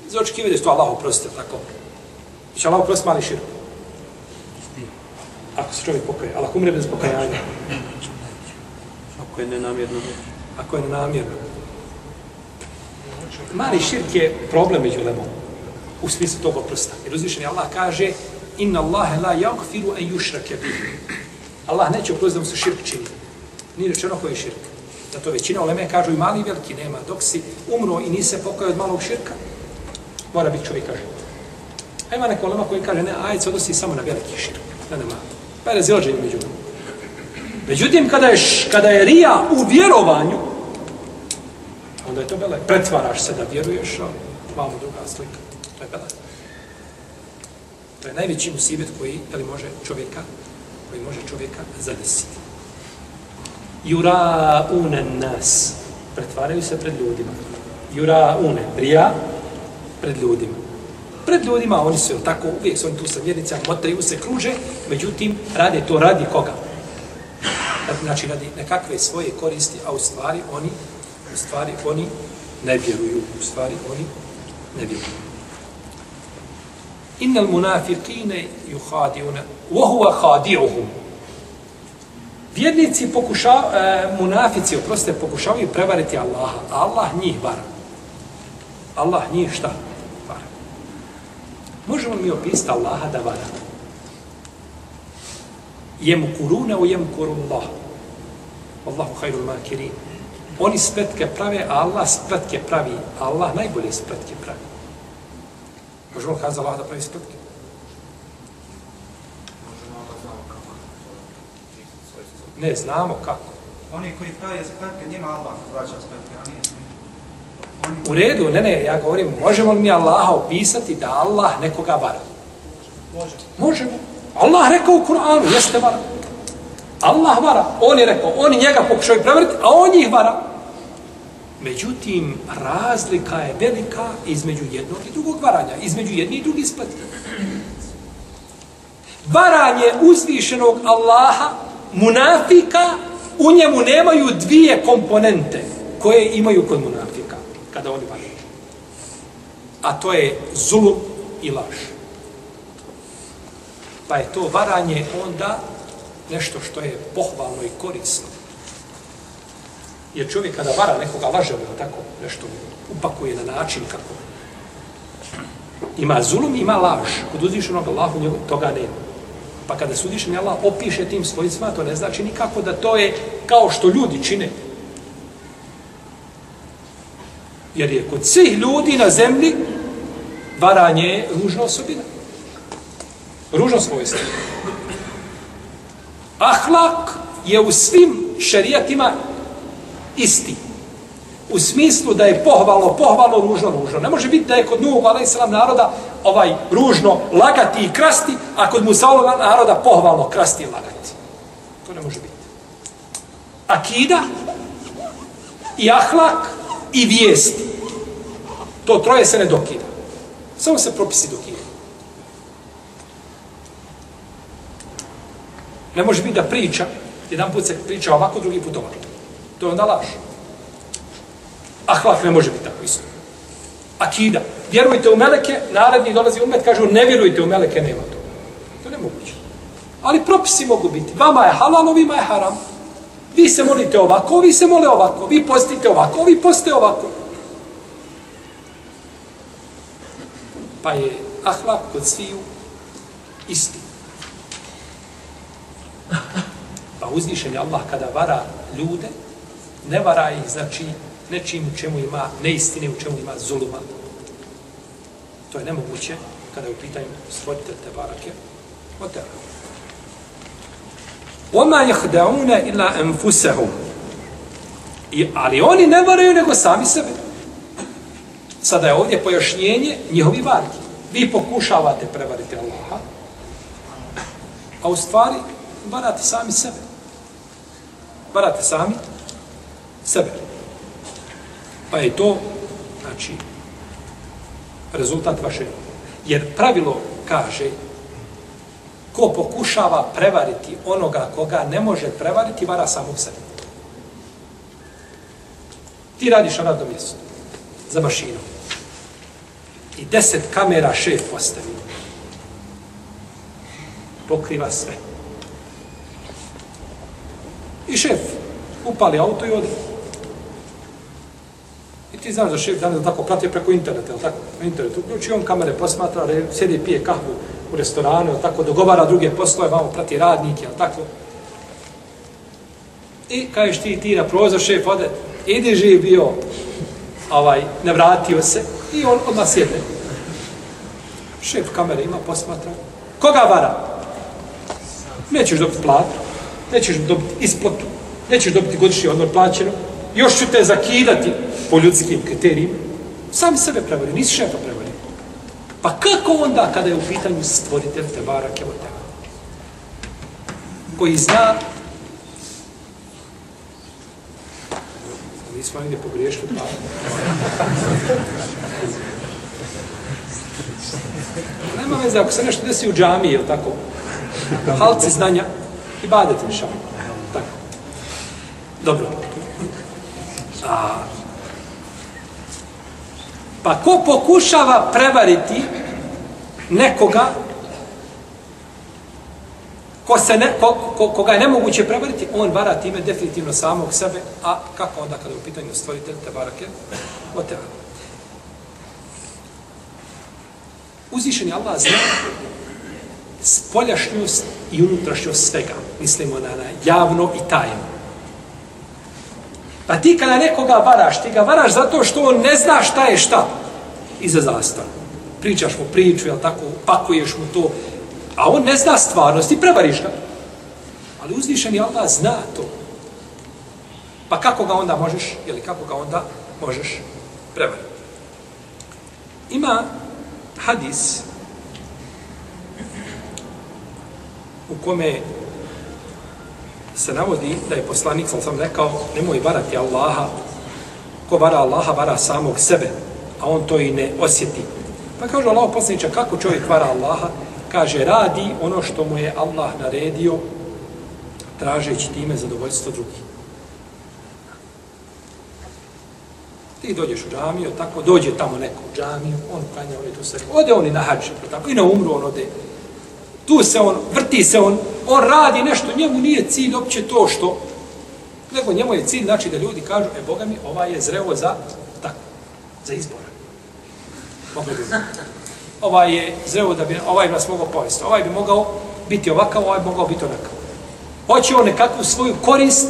Za očekivanje da je to Allah oprostio, tako. I će Allah oprostiti mali širk. Ako se čovjek pokaje, ali ako umre bez pokajanja. Ako je nenamjerno. Ako je nenamjerno. Mali širk je problem među lemom u smislu tog prsta. Jer uzvišen Allah kaže Inna Allahe la yagfiru an yushrake bih. Allah neće oprostiti da mu se širk čini. Nije rečeno koji je širk. Zato većina oleme kažu i mali i veliki nema. Dok si umro i nisi se pokajao od malog širka, mora biti čovjek kaže. A ima neka olema koji kaže ne, ajde se odnosi samo na veliki širk. Ne, nema. Pa je razilađenje među Međutim, kada je, kada je rija u vjerovanju, onda je to belaj. Pretvaraš se da vjeruješ, ali malo druga slika. To je belaj. To je najveći musibet koji ali može čovjeka koji može čovjeka zadesiti. Jura unen nas. Pretvaraju se pred ljudima. Jura une. Rija pred ljudima. Pred ljudima oni su tako, uvijek su oni tu sa vjernicama, motaju se, kruže, međutim, rade to radi koga? Znači, radi nekakve svoje koristi, a u stvari oni u stvari oni ne vjeruju, u stvari oni ne vjeruju. Innal munafiqine yuhadiuna wa huwa khadi'uhum. Vjernici pokuša, e, munafici, oprostite, pokušavaju prevariti Allaha, a Allah njih vara. Allah njih šta? Vara. Možemo mi opisati Allaha da vara? Jem kuruna u jem kurullah. Allahu khairul makirin. Oni spletke prave, a Allah spletke pravi. Allah najbolje spletke pravi. Možemo kazati Allah da pravi spletke? Ne, znamo kako. Oni koji pravi spletke, njima Allah vraća spletke, a nije. U redu, ne, ne, ja govorim, možemo li mi Allaha opisati da Allah nekoga vara? Može. Možemo. Allah rekao u Kur'anu, jeste vara. Allah vara. On je rekao, oni njega pokušaju prevariti, a on njih vara. Međutim, razlika je velika između jednog i drugog varanja, između jedni i drugi spati. Varanje uzvišenog Allaha, munafika, U njemu nemaju dvije komponente koje imaju kod munafika kada oni varaju. A to je zulum i laž. Pa je to varanje onda nešto što je pohvalno i korisno. Jer čovjek kada vara nekoga laže, mu tako nešto upakuje na način kako ima zulum, ima laž. Kod uzvišenog Allahu njegov, toga nema. Pa kada se uzvišeni Allah opiše tim svojicima, to ne znači nikako da to je kao što ljudi čine. Jer je kod svih ljudi na zemlji varanje ružna osobina. Ružno svojstvo. Ahlak je u svim šerijatima isti. U smislu da je pohvalno, pohvalno, ružno, ružno. Ne može biti da je kod Nuhu, ali islam naroda, ovaj ružno lagati i krasti, a kod Musaulova naroda pohvalno krasti i lagati. To ne može biti. Akida i ahlak i vijest. To troje se ne dokida. Samo se propisi dokida. Ne može biti da priča, jedan put se priča ovako, drugi put ovako. To je onda laž. Ahlak ne može biti tako isto. Akida. Vjerujte u meleke, naredni dolazi umet, kažu ne vjerujte u meleke, nema to. To ne moguće. Ali propisi mogu biti. Vama je halal, ovima je haram. Vi se molite ovako, vi se mole ovako. Vi postite ovako, vi poste ovako. Pa je ahlak kod sviju isti. Pa uzvišen je Allah kada vara ljude, ne vara ih, znači, nečim u čemu ima neistine, u čemu ima zuluma. To je nemoguće kada je u pitanju stvoritelj te barake od tebe. Oma jahdauna ila enfusehum. I, ali oni ne varaju nego sami sebe. Sada je ovdje pojašnjenje njihovi varki. Vi pokušavate prevariti Allaha, a u stvari varate sami sebe. Varate sami sebe. Pa je to, znači, rezultat vaše. Jer pravilo kaže, ko pokušava prevariti onoga koga ne može prevariti, vara samog sebe. Ti radiš na radnom mjestu, za mašinom. I deset kamera šef postavi. Pokriva sve. I šef upali auto i ode. I ti znaš da šef danas tako prati preko interneta, je tako? Na internetu. Uključi on kamere, posmatra, sjedi pije kahvu u restoranu, je tako? Dogovara druge poslove, vamo prati radnike, je tako? I kažeš ti, ti na prozor, šef ode, idi živ bio, ovaj, ne vratio se, i on odmah sjedne. Šef kamere ima, posmatra. Koga vara? Nećeš dobiti platu, nećeš dobiti isplatu, nećeš dobiti godišnji odmor plaćeno, još ću te zakidati po ljudskim kriterijima. Sam sebe prevari, nisi šefa prevari. Pa kako onda kada je u pitanju stvoritelj te barake od tebe? Koji zna Nismo negdje pogriješili pa. Nema veze, ako se nešto desi u džamiji, je tako? Halci znanja ibadet, inša. Tako. Dobro. A, pa ko pokušava prevariti nekoga ko se ne, ko, ko, koga je nemoguće prevariti, on vara time definitivno samog sebe, a kako onda kada je u pitanju stvoritelj te barake? O tebe. Uzvišen je Allah zna spoljašnjost i unutrašnjost svega. Mislimo na, na javno i tajno. Pa ti kada nekoga varaš, ti ga varaš zato što on ne zna šta je šta iza zastava. Pričaš mu priču, jel tako, pakuješ mu to, a on ne zna stvarnost i prevariš ga. Ali uzvišen je Allah zna to. Pa kako ga onda možeš, ili kako ga onda možeš prevariti? Ima hadis u kome se navodi da je poslanik, sam sam rekao, nemoj varati Allaha, ko vara Allaha, vara samog sebe, a on to i ne osjeti. Pa kaže Allah poslaniča, kako čovjek vara Allaha? Kaže, radi ono što mu je Allah naredio, tražeći time zadovoljstvo drugih. Ti dođeš u džamiju, tako, dođe tamo neko u džamiju, on kanja, on je tu sve, ode on i na hađe, tako, i na umru on ode, Tu se on, vrti se on, on radi nešto, njemu nije cilj opće to što, nego njemu je cilj, znači da ljudi kažu, e, Boga mi, ova je zreo za, tako, za izbor. Ovaj je zreo da bi, ovaj bi nas mogao povesti, ovaj bi mogao biti ovakav, ovaj bi mogao biti onakav. Hoće on nekakvu svoju korist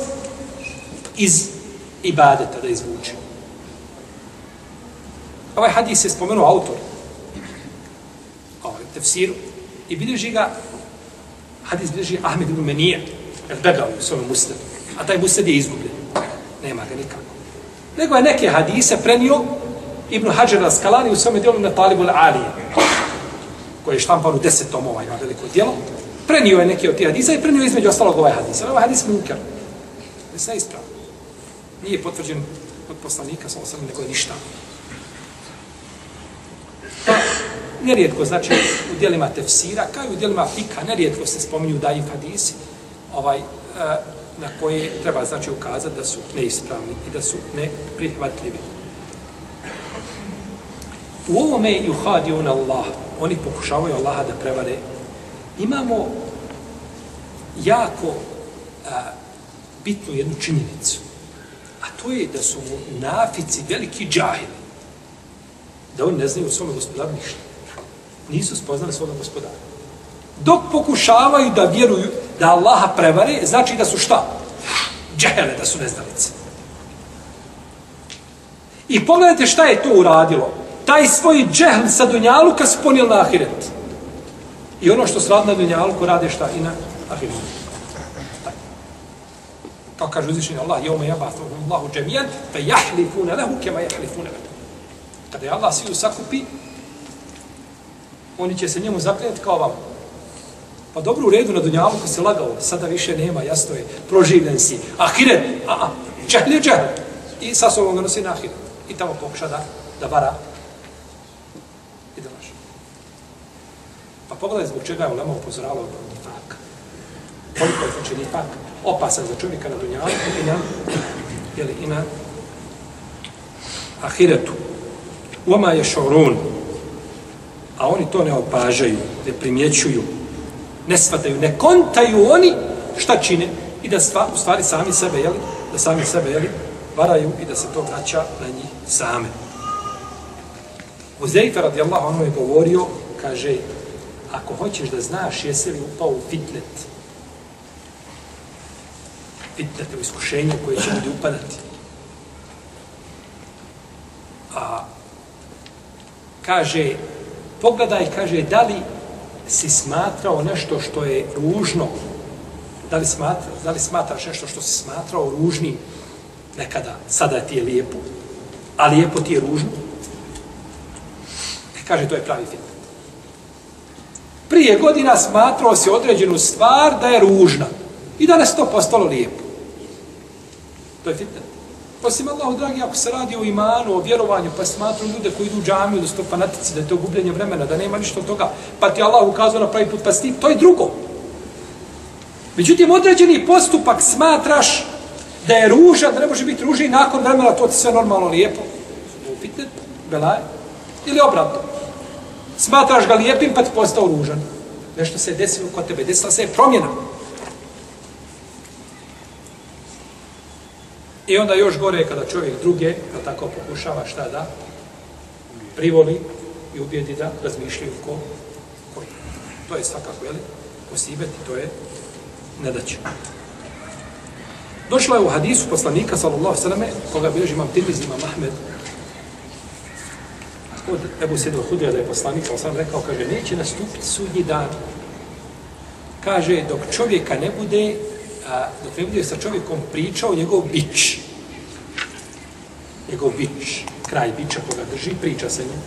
iz ibadeta da izvuče. Ovaj hadis je spomenuo autor. Ovaj tefsiru. I bilježi ga, hadis bilježi Ahmed ibn Menije, el begao u svome muslimu. A taj muslim je izgubljen. Nema ga nikako. Nego je neke hadise prenio Ibn Hajar al-Skalani u svome dijelu na Talibu al-Alije, koji je štampan u deset tomova, ima veliko dijelo. Prenio je neke od tih hadisa i prenio između ostalog ovaj hadis. Ovaj hadis munker. Ne se ispravno. Nije potvrđen od poslanika, samo osam, nego je ništa. Pa, nerijetko, znači, u dijelima tefsira, kao i u dijelima fika, nerijetko se spominju daji hadisi, ovaj, e, na koje treba, znači, ukazati da su neispravni i da su neprihvatljivi. U ovome juhadijun Allah, oni pokušavaju Allaha da prevare, imamo jako a, bitnu jednu činjenicu. A to je da su nafici veliki džahili. Da oni ne znaju u svome gospodaru ništa. Nisu spoznali svoga gospodara. Dok pokušavaju da vjeruju da Allaha prevare, znači da su šta? Džehele, da su neznalice. I pogledajte šta je to uradilo. Taj svoj džehl sa Dunjaluka sponil na Ahiret. I ono što se radi na Dunjaluku rade šta i na Ahiretu. Kao kaže uzvišenje Allah, jome jabatu Allahu džemijan, fe jahlifune lehu kema jahlifune lehu. Kada je Allah sviju sakupi, oni će se njemu zakljeti kao vam. Pa dobro u redu na Dunjaluku se lagao, sada više nema, jasno je, proživljen si. Ahiret, a, a, džahl je džahl. I sa sobom ga nosi na Ahiret. I tamo pokuša da, da vara i da laže. Pa pogledaj zbog čega je Ulema upozorala od nifaka. Koliko je znači nifak opasan za čovjeka na dunjalu i na, jeli, i na ahiretu. Uoma je šorun, a oni to ne opažaju, ne primjećuju, ne svataju, ne kontaju oni šta čine i da stva, u stvari sami sebe, jeli, da sami sebe, jeli, varaju i da se to vraća na njih same. Uzeifa radijallahu anhu je govorio, kaže, ako hoćeš da znaš jesi li upao u fitnet, fitnet u iskušenje koje će ljudi upadati. A kaže, pogledaj, kaže, da li si smatrao nešto što je ružno, da li, smatra, da li smatraš nešto što si smatrao ružnim nekada, sada ti je lijepo, a lijepo ti je ružno, e, Kaže, to je pravi fitnet. Prije godina smatrao se određenu stvar da je ružna. I danas to postalo lijepo. To je fitnet. Pa Osim Allahu, dragi, ako se radi o imanu, o vjerovanju, pa smatram ljude koji idu u džamiju, da su to fanatici, da je to gubljenje vremena, da nema ništa od toga, pa ti Allah ukazao na pravi put, pa sti, to je drugo. Međutim, određeni postupak smatraš da je ružan, da ne može biti ruža i nakon vremena to ti sve normalno lijepo. Fitnet, belaje. ili obratno. Smatraš ga lijepim pa ti postao ružan. Nešto se je desilo kod tebe, desila se je promjena. I onda još gore kada čovjek druge, pa tako pokušava šta da, privoli i ubijedi da razmišljaju ko, ko je. To je svakako, jel? Posibet to je nedaće. Došla je u hadisu poslanika, sallallahu sallame, koga bilježi imam Tirmiz, imam Ahmed, od Ebu Sedu Hudrija da je poslanik, sallallahu sam rekao, kaže, neće nastupiti sudnji dan. Kaže, dok čovjeka ne bude, a, dok ne bude sa čovjekom pričao njegov bić. Njegov bić, kraj bića koga drži, priča sa njim.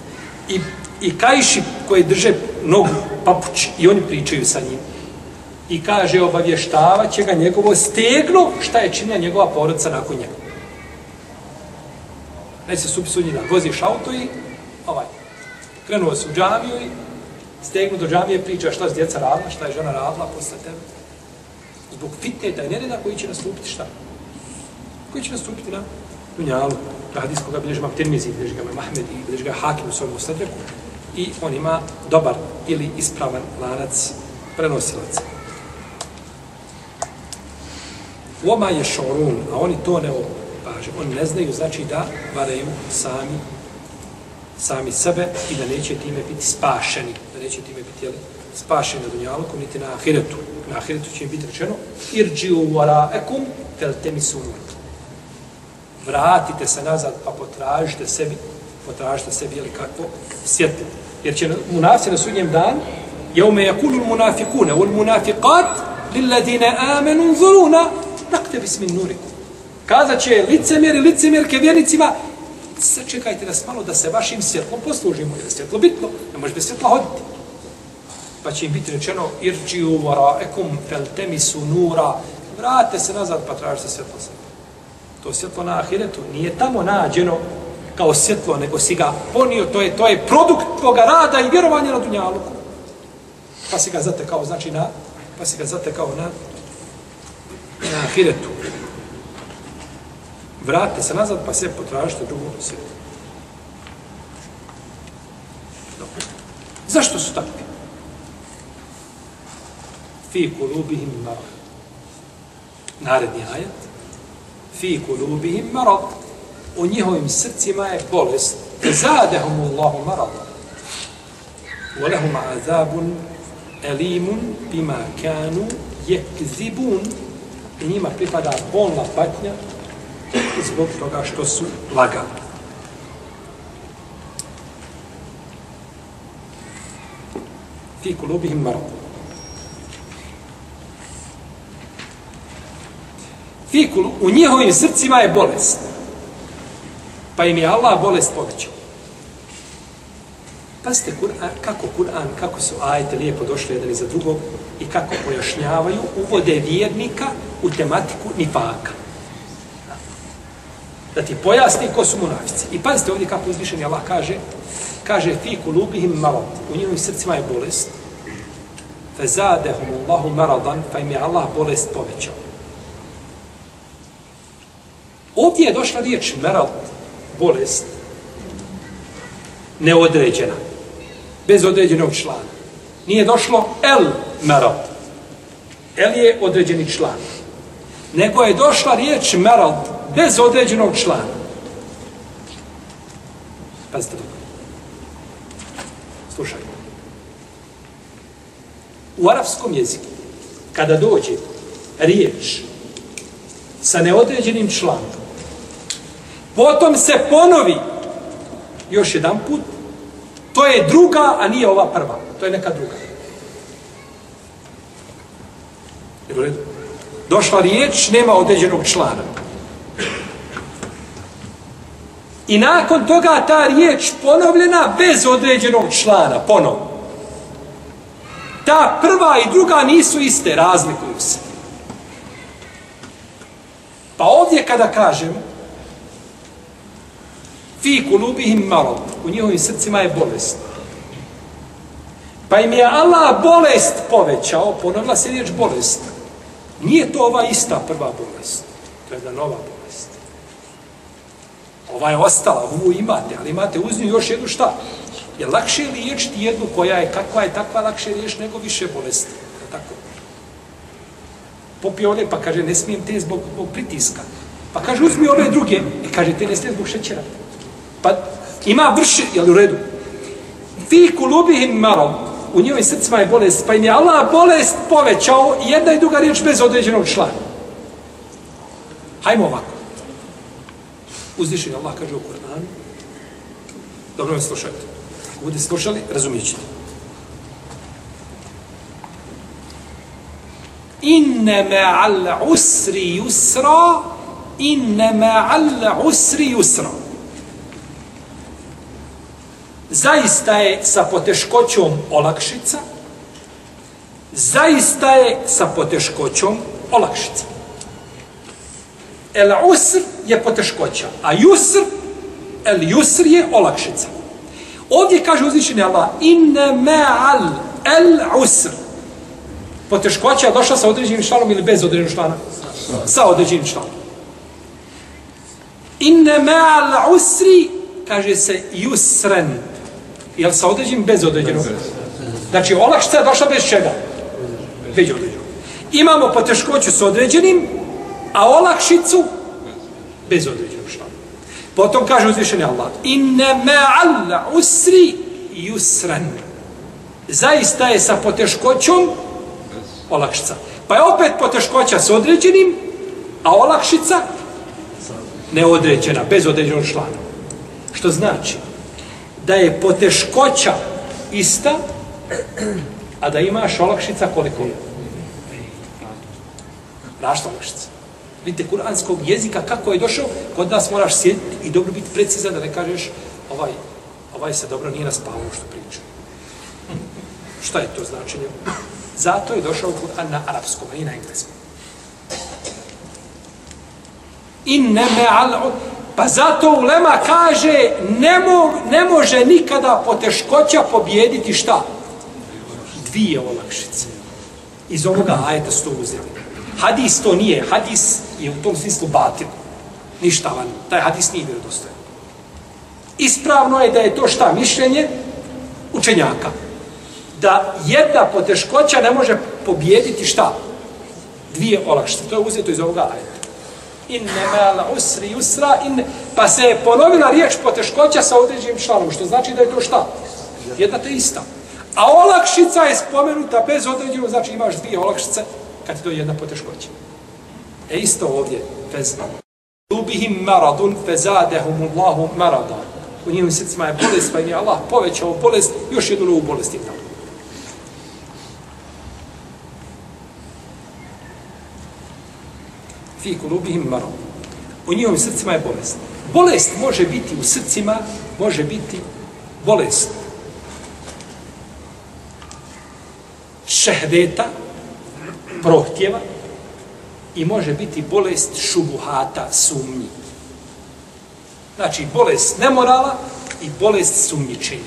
I, i kajši koje drže nogu, papuć, i oni pričaju sa njim. I kaže, obavještava će ga njegovo stegno, šta je činila njegova porodca nakon njega. Neće se supi dan. Voziš auto i ovaj, krenuo se u džamiju i stegnu do džamije priča šta je djeca radila, šta je žena radila posle tebe. Zbog fitne da je nereda koji će nastupiti šta? Koji će nastupiti na dunjalu. To hadis koga bilježi imam Tirmizi, bilježi ga Mahmed i bilježi ga Hakim u svojom ustadreku. I on ima dobar ili ispravan lanac prenosilaca. Oma je šorun, a oni to ne opaže. Oni ne znaju, znači da varaju sami sami sebe i da neće time biti spašeni, da neće time biti jeli, spašeni na dunjalku, niti na ahiretu. Na ahiretu će biti rečeno irđiu waraekum fel nur. Vratite se nazad pa potražite sebi, potražite sebi ili kakvo svjetlo. Jer će munafici na sudnjem dan jeume yakulu munafikune wal munafiqat lilladine amenu zuruna nakte bismin nurikum. Kazat će licemjeri, licemjerke vjernicima, sačekajte nas malo da se vašim svjetlom poslužimo, jer je svjetlo bitno, ne može bez svjetla hoditi. Pa će im biti rečeno, irđiju varaekum fel temisu nura, vrate se nazad pa tražite svjetlo sebe. To svjetlo na ahiretu nije tamo nađeno kao svjetlo, nego si ga ponio, to je, to je produkt tvoga rada i vjerovanja na dunjaluku. Pa si ga zatekao, znači na, pa si ga zatekao na, na ahiretu vratite se nazad pa se potražite drugu svjetlo. Zašto su tako? Fi kulubihim marad. Naredni ajet. Fi kulubihim marad. U njihovim srcima je bolest. Zadehum Allahu marad. ولهم عذاب أليم بما كانوا يكذبون i njima pripada bolna patnja zbog toga što su lagali. Fi kulubihim marad. Fikul, u njihovim srcima je bolest. Pa im je Allah bolest povećao. Pazite Kur'an, kako Kur'an, kako su ajete lijepo došli jedan iza drugog i kako pojašnjavaju, uvode vjernika u tematiku nifaka da ti pojasni ko su munafici. I pazite ovdje kako uzvišeni Allah kaže, kaže fi kulubihim marad, u njihovim srcima je bolest, fe zadehum Allahu maradan, pa im je Allah bolest povećao. Ovdje je došla riječ meral, bolest, neodređena, bez određenog člana. Nije došlo el meral. El je određeni član. Nego je došla riječ meral, bez određenog člana. Pazite dobro. Slušaj. U arapskom jeziku, kada dođe riječ sa neodređenim članom, potom se ponovi još jedan put, to je druga, a nije ova prva. To je neka druga. Jer u redu? Došla riječ, nema određenog člana. I nakon toga ta riječ ponovljena bez određenog člana, ponovno. Ta prva i druga nisu iste, razlikuju se. Pa ovdje kada kažem fi kulubihim marad, u njihovim srcima je bolest. Pa im je Allah bolest povećao, ponovila se riječ bolest. Nije to ova ista prva bolest. To je jedna nova bolest. Ova je ostala, ovu imate, ali imate uz nju još jednu šta? Je lakše liječiti jednu koja je, kakva je takva lakše liječiti nego više bolesti. Tako. Popio one pa kaže, ne smijem te zbog, zbog pritiska. Pa kaže, uzmi ove druge. I kaže, te ne smijem zbog šećera. Pa ima vrši, jel u redu? Fi kulubihim marom, u njihovim srcima je bolest, pa im je Allah bolest povećao jedna i druga riječ bez određenog člana. Hajmo ovako. Uzvišen Allah kaže u Koranu. Dobro me slušajte. Ako budete slušali, razumijet ćete. Inne al usri yusra, inne ma'al usri yusra. Zaista je sa poteškoćom olakšica, zaista je sa poteškoćom olakšica. El usr je poteškoća, a yusr, el yusr je olakšica. Ovdje kaže uzvišenje Allah, inne ma'al el usr. Poteškoća je došla sa određenim članom ili bez određenog člana? Sa određenim članom. Inne ma'al usri, kaže se jusren. Jel sa određenim bez određenog? Znači, olakšica je došla bez čega? Bez određenog. Imamo poteškoću s određenim, a olakšicu bez određenog šta. Potom kaže uzvišeni Allah, inne ma'al usri yusran. Zaista je sa poteškoćom olakšica. Pa je opet poteškoća s određenim, a olakšica neodređena, bez određenog člana. Što znači da je poteškoća ista, a da imaš olakšica koliko je? Rašta olakšica. Vidite, kuranskog jezika kako je došao, kod nas moraš sjediti i dobro biti precizan da ne kažeš ovaj, ovaj se dobro nije naspavao što priča. Šta je to značenje? Zato je došao Kur'an na arapskom, a i na engleskom. Inne me al Pa zato Ulema kaže ne, mo, ne može nikada poteškoća pobjediti šta? Dvije olakšice. Iz ovoga ajeta su uzeli. Hadis to nije. Hadis je u tom smislu batil. Ništa van. Taj hadis nije vjerodostojan. Ispravno je da je to šta mišljenje učenjaka. Da jedna poteškoća ne može pobjediti šta? Dvije olakšice. To je uzeto iz ovoga ajeta inne mala usri usra, in... pa se je ponovila riječ poteškoća sa određenim članom, što znači da je to šta? Jedna te ista. A olakšica je spomenuta bez određenog, znači imaš dvije olakšice, kad ti to jedna poteškoća. E isto ovdje, bez Lubihim maradun fezadehum Allahu marada. U njihovim srcima je bolest, pa im je Allah povećao bolest, još jednu novu bolest im dao. Fi kulubihim marom. U njihovim srcima je bolest. Bolest može biti u srcima, može biti bolest šehveta, prohtjeva i može biti bolest šubuhata, sumnji. Znači, bolest nemorala i bolest sumnjičenja.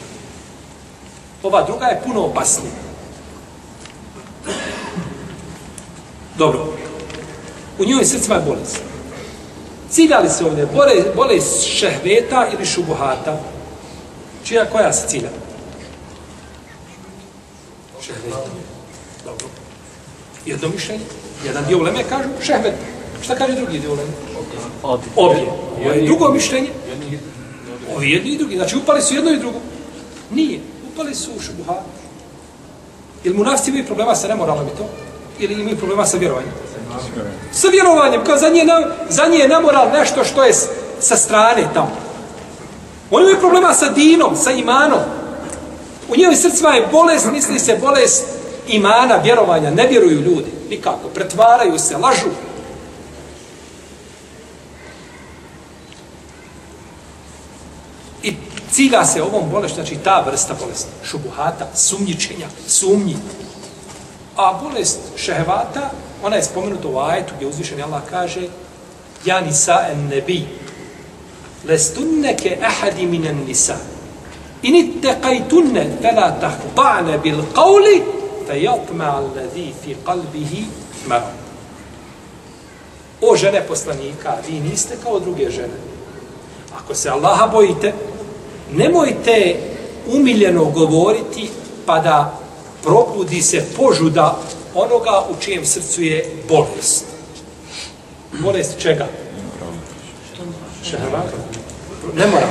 Ova druga je puno opasnija. Dobro, u njoj srcima je bolest. Cilja li se ovdje bole, bolest šehveta ili šubuhata? Čija koja se cilja? Šehveta. Dobro. Jedno mišljenje. Jedan dio uleme kažu šehvet. Šta kaže drugi dio uleme? Obje. Obje. Ovo je drugo mišljenje. Ovi jedni i drugi. Znači upali su jedno i drugo. Nije. Upali su u šubuhata. Ili mu nafci imaju problema sa nemoralom i to? Ili imaju problema sa vjerovanjem? Sa vjerovanjem, kao za nje, za nje je namoral nešto što je sa strane tamo. On imaju problema sa dinom, sa imanom. U njihovim srcima je bolest, misli se bolest imana, vjerovanja. Ne vjeruju ljudi, nikako. Pretvaraju se, lažu. I cilja se ovom bolest, znači ta vrsta bolesti, šubuhata, sumnjičenja, sumnji. A bolest šehevata Ona je spomenuta u ajetu gdje uzvišen Allah kaže Ja nisa en nebi Lestunneke ahadi minen nisa In ittaqajtunne fela tahba'ne bil qavli fe jatma alladhi fi qalbihi marom. O žene poslanika, vi niste kao druge žene. Ako se Allaha bojite, nemojte umiljeno govoriti pa da probudi se požuda onoga u čijem srcu je bolest. Bolest čega? Šehravata. Ne mora.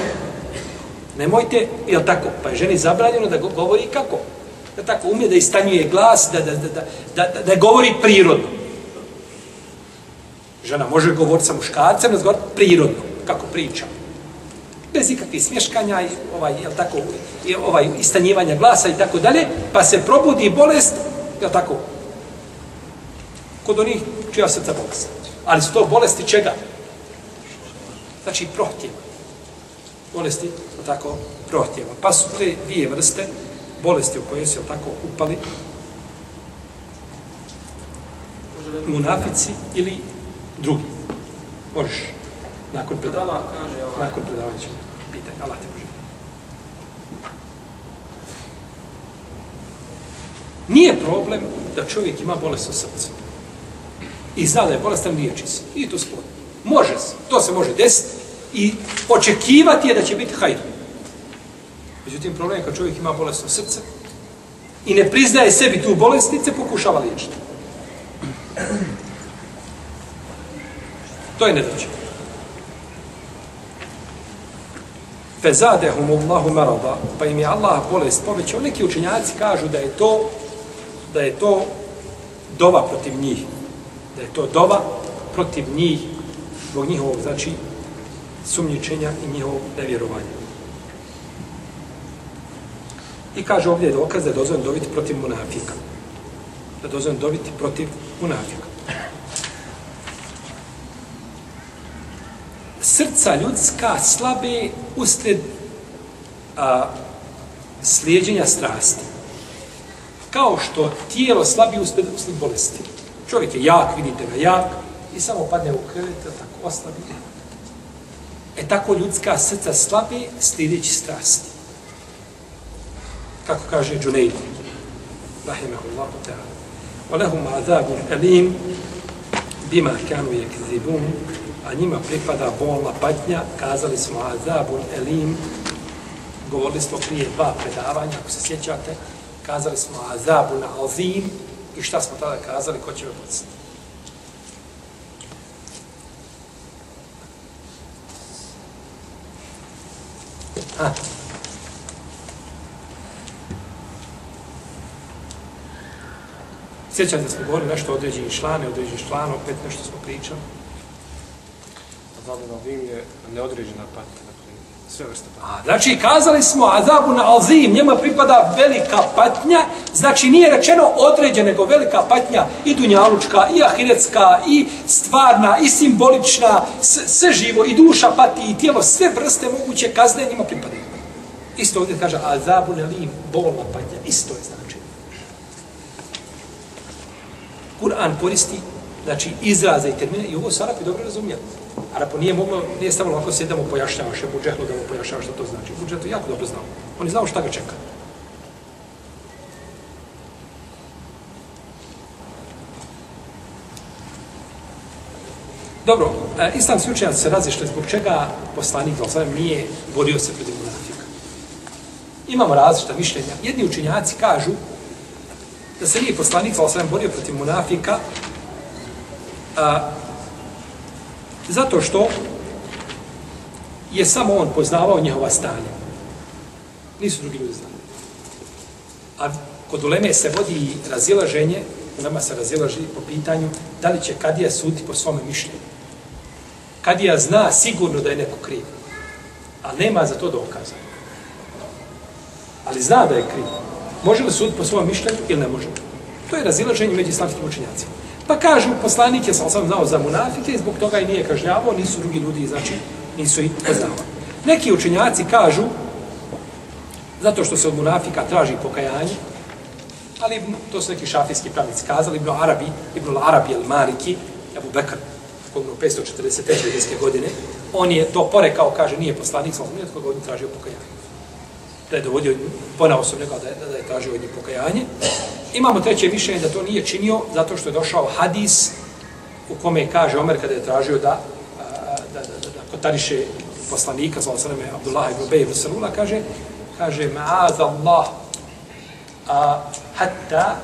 Nemojte, je li tako? Pa je ženi zabranjeno da govori kako? Da tako umije da istanjuje glas, da, da, da, da, da, da, govori prirodno. Žena može govoriti sa muškarcem, da prirodno, kako priča. Bez ikakvih smješkanja i ovaj, je tako, i ovaj, istanjivanja glasa i tako dalje, pa se probudi bolest, je tako, kod onih čija srca bolest. Ali su to bolesti čega? Znači prohtjeva. Bolesti, tako, prohtjeva. Pa su te dvije vrste bolesti u koje se tako upali munafici ili drugi. Možeš. Nakon predavanja. Nakon predavanja ćemo pitanje. Allah te može. Nije problem da čovjek ima bolest u srcu i zna da je bolestan liječi se. I to spod. Može se. To se može desiti. i očekivati je da će biti hajr. Međutim, problem je kad čovjek ima bolesno srce i ne priznaje sebi tu bolest, niti se pokušava liječiti. To je nedaće. Fezadehum Allahu marada, pa im je Allah bolest povećao. Neki učenjaci kažu da je to da je to dova protiv njih. Da je to dova protiv njih zbog njihovog, znači, sumnjičenja i njihovog nevjerovanja. I kaže ovdje je dokaz da je dozvan dobiti protiv munafika. Da je dozvan dobiti protiv munafika. Srca ljudska slabe usred a, slijedjenja strasti. Kao što tijelo slabi usred, usred bolesti. Čovjek je jak, vidite ga jak, i samo padne u krevet, tako oslabi. E tako ljudska srca slabi slijedeći strasti. Kako kaže Džunejd, rahimahullahu ta'ala. وَلَهُمْ عَذَابٌ أَلِيمٌ بِمَا كَانُوا يَكْذِبُونَ a njima pripada bolna patnja, kazali smo Azabun Elim, govorili smo prije dva predavanja, ako se sjećate, kazali smo Azabun Azim, i šta smo tada kazali, ko će me podsjetiti? Ha. Sjećate da smo govorili nešto o određeni šlane, određeni šlano, opet nešto smo pričali. Azabun Azim je neodređena patina sve vrste. Patnje. A, znači, kazali smo Azabun Azim, njema pripada velika patnja, znači nije rečeno određena, nego velika patnja. I dunjalučka, i ahiretska, i stvarna, i simbolična, sve živo, i duša pati, i tijelo, sve vrste moguće kazne njima pripadaju. Isto ovdje kaže Azabun Alim, bolna patnja, isto je znači. Kur'an koristi znači izraze i termine i ovo su dobro dobro A Arapo nije moglo, nije stavilo ovako se da mu pojašnjavaš, Ebu Džehlu da mu pojašnjavaš što to znači. Ebu Džehlu jako dobro znao. On je znao šta ga čeka. Dobro, e, islamski učenjaci se razišli zbog čega poslanik Zalzalem nije borio se protiv munafika. Imamo različita mišljenja. Jedni učenjaci kažu da se nije poslanik Zalzalem borio protiv munafika a, zato što je samo on poznavao njihova stanja. Nisu drugi ljudi znali. A kod uleme se vodi razilaženje, nama se razilaži po pitanju da li će Kadija suditi po svome mišljenju. Kadija zna sigurno da je neko kriv, a nema za to dokaza. Ali zna da je kriv. Može li suditi po svom mišljenju ili ne može? To je razilaženje među islamskim učenjacima. Pa kažu, poslanik je sam sam znao za munafike i zbog toga i nije kažnjavao, nisu drugi ljudi, znači, nisu i poznavali. Neki učenjaci kažu, zato što se od munafika traži pokajanje, ali to su neki šafijski pravnici kazali, Ibn Arabi, Ibn Arabi el Maliki, Abu Bekr, kogno 543. godine, on je to porekao, kaže, nije poslanik, sam nije od koga tražio pokajanje. Da je dovodio, ponao sam rekao da je, da je tražio od njih pokajanje. Imamo treće mišljenje da to nije činio zato što je došao hadis u kome kaže Omer kada je tražio da, da, da, da, da kotariše poslanika, zvala neme Abdullah ibn Ubej ibn Salula, kaže, kaže, ma'az Allah, a, hatta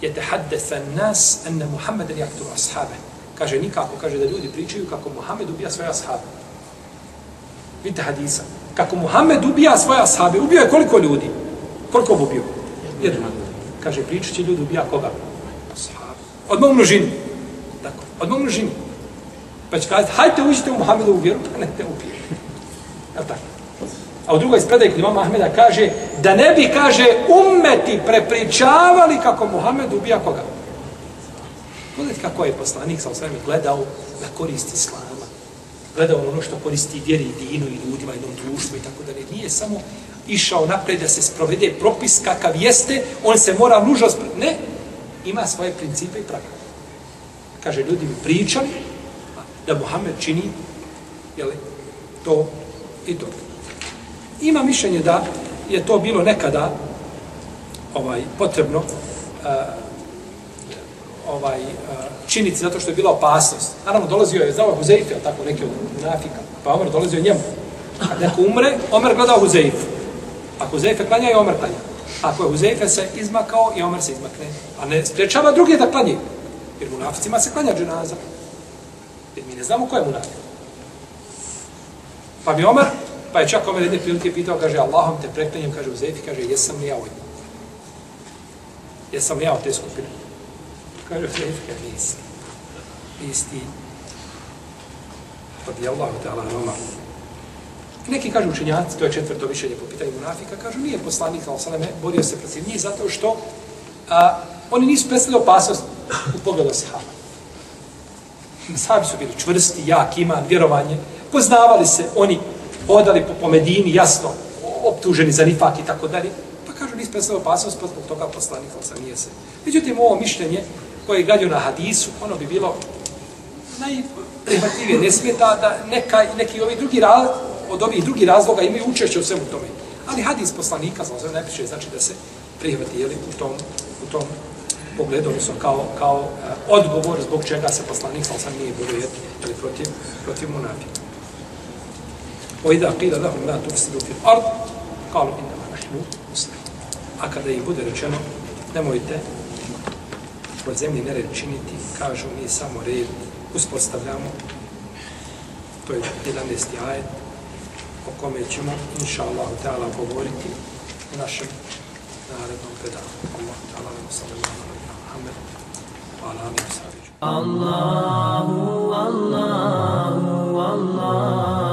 je tehaddesa nas enne Muhammed jaktu ashabe. Kaže, nikako, kaže da ljudi pričaju kako Muhammed ubija svoje ashabe. Vidite hadisa. Kako Muhammed ubija svoja sahabe, Ubio je koliko ljudi? Koliko bi ubio? Jedan. Kaže, pričat će ljudi ubija koga? Sahabe. Odmah u množini. Tako, odmah u množini. Pa će kazati, hajte uđite u Muhammedovu vjeru, pa ne te ubije. Jel tako? A u drugoj spredaj kod imama Ahmeda kaže da ne bi, kaže, ummeti prepričavali kako Muhammed ubija koga. Pogledajte kako je poslanik sa osvijem gledao na korist islama. Gledao na ono što koristi vjeri i dinu i ljudima, jednom društvu i tako da. Nije samo išao napred da se sprovede propis kakav jeste, on se mora nužno spro... Ne, ima svoje principe i pravila. Kaže, ljudi mi pričali da Muhammed čini jeli, to i to. Ima mišljenje da je to bilo nekada ovaj potrebno uh, ovaj, e, činiti zato što je bila opasnost. Naravno, dolazio je, znao Huzeife, ali tako, neki od munafika, pa Omer dolazio njemu. Kad neko umre, Omer gleda Huzeifu. Ako Huzeife klanja, i Omer klanja. Ako je Huzeife se izmakao, i Omer se izmakne. A ne spriječava druge da klanje. Jer munaficima se klanja dženaza. Jer mi ne znamo ko je munafik. Pa mi Omer, pa je čak Omer jedne prilike pitao, kaže, Allahom te preklanjem, kaže Huzeifi, kaže, jesam li ja ovaj? Jesam li ja od te skupine? Kaže, Huzeifi, kaže, nisi. Nisi ti. Radi Allahu ta'ala Roma. Neki kažu učenjaci, to je četvrto mišljenje po pitanju munafika, kažu nije poslanik al salame borio se protiv njih zato što a, oni nisu predstavili opasnost u pogledu sahaba. Sahabi su bili čvrsti, jak, iman, vjerovanje, poznavali se, oni odali po, po Medini, jasno, optuženi za nifak i tako dalje, pa kažu nisu predstavili opasnost, pa zbog toga poslanik al salame nije se. Međutim, ovo mišljenje koje je na hadisu, ono bi bilo najprihvatljivije, ne smeta da neka, neki ovi drugi raz, od ovih drugih razloga imaju učešće u svemu tome. Ali hadis poslanika, znači ne piše, znači da se prihvati jeli, u tom, u tom pogledu, odnosno kao, kao uh, odgovor zbog čega se poslanik sam sam nije borio jeli, protiv, protiv munafika. Oida qila lahum la tufsidu fil ard, qalu inna ma nahnu muslim. A kada im bude rečeno, nemojte po zemlji nered činiti, kažu mi samo red uspostavljamo. To je 11. ajet, o kome ćemo, inša Allah, ta'ala, govoriti u našem narednom predavu. Allah, ta'ala, nam sallallahu alaihi wa Muhammed, wa ala alihi wa Allahu, Allahu, Allahu,